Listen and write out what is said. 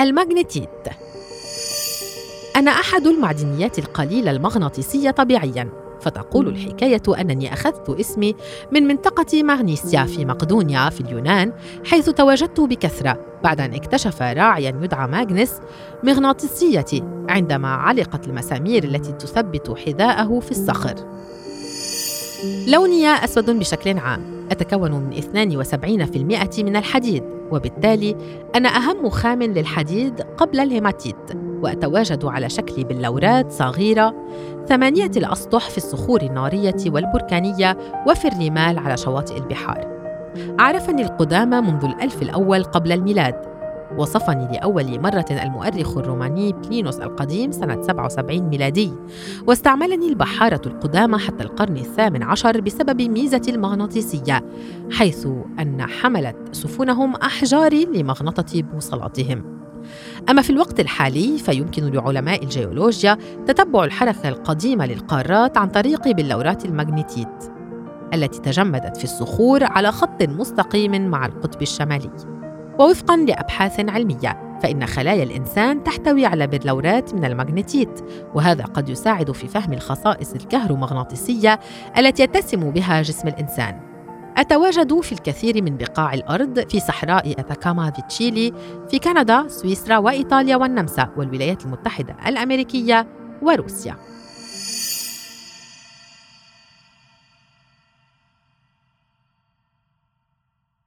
المغنيتيت أنا أحد المعدنيات القليلة المغناطيسية طبيعياً فتقول الحكاية أنني أخذت اسمي من منطقة مغنيسيا في مقدونيا في اليونان حيث تواجدت بكثرة بعد أن اكتشف راعيا يدعى ماغنس مغناطيسيتي عندما علقت المسامير التي تثبت حذاءه في الصخر. لوني أسود بشكل عام. أتكون من 72% من الحديد وبالتالي أنا أهم خام للحديد قبل الهيماتيت وأتواجد على شكل بلورات صغيرة ثمانية الأسطح في الصخور النارية والبركانية وفي الرمال على شواطئ البحار. عرفني القدامى منذ الألف الأول قبل الميلاد. وصفني لأول مرة المؤرخ الروماني بلينوس القديم سنة 77 ميلادي. واستعملني البحارة القدامى حتى القرن الثامن عشر بسبب ميزة المغناطيسية حيث أن حملت سفنهم أحجار لمغنطة بوصلاتهم. أما في الوقت الحالي فيمكن لعلماء الجيولوجيا تتبع الحركة القديمة للقارات عن طريق بلورات المغنيتيت التي تجمدت في الصخور على خط مستقيم مع القطب الشمالي. ووفقا لأبحاث علمية فإن خلايا الإنسان تحتوي على بلورات من المغنيتيت وهذا قد يساعد في فهم الخصائص الكهرومغناطيسية التي يتسم بها جسم الإنسان. أتواجد في الكثير من بقاع الأرض في صحراء أتاكاما في تشيلي في كندا، سويسرا وإيطاليا والنمسا والولايات المتحدة الأمريكية وروسيا.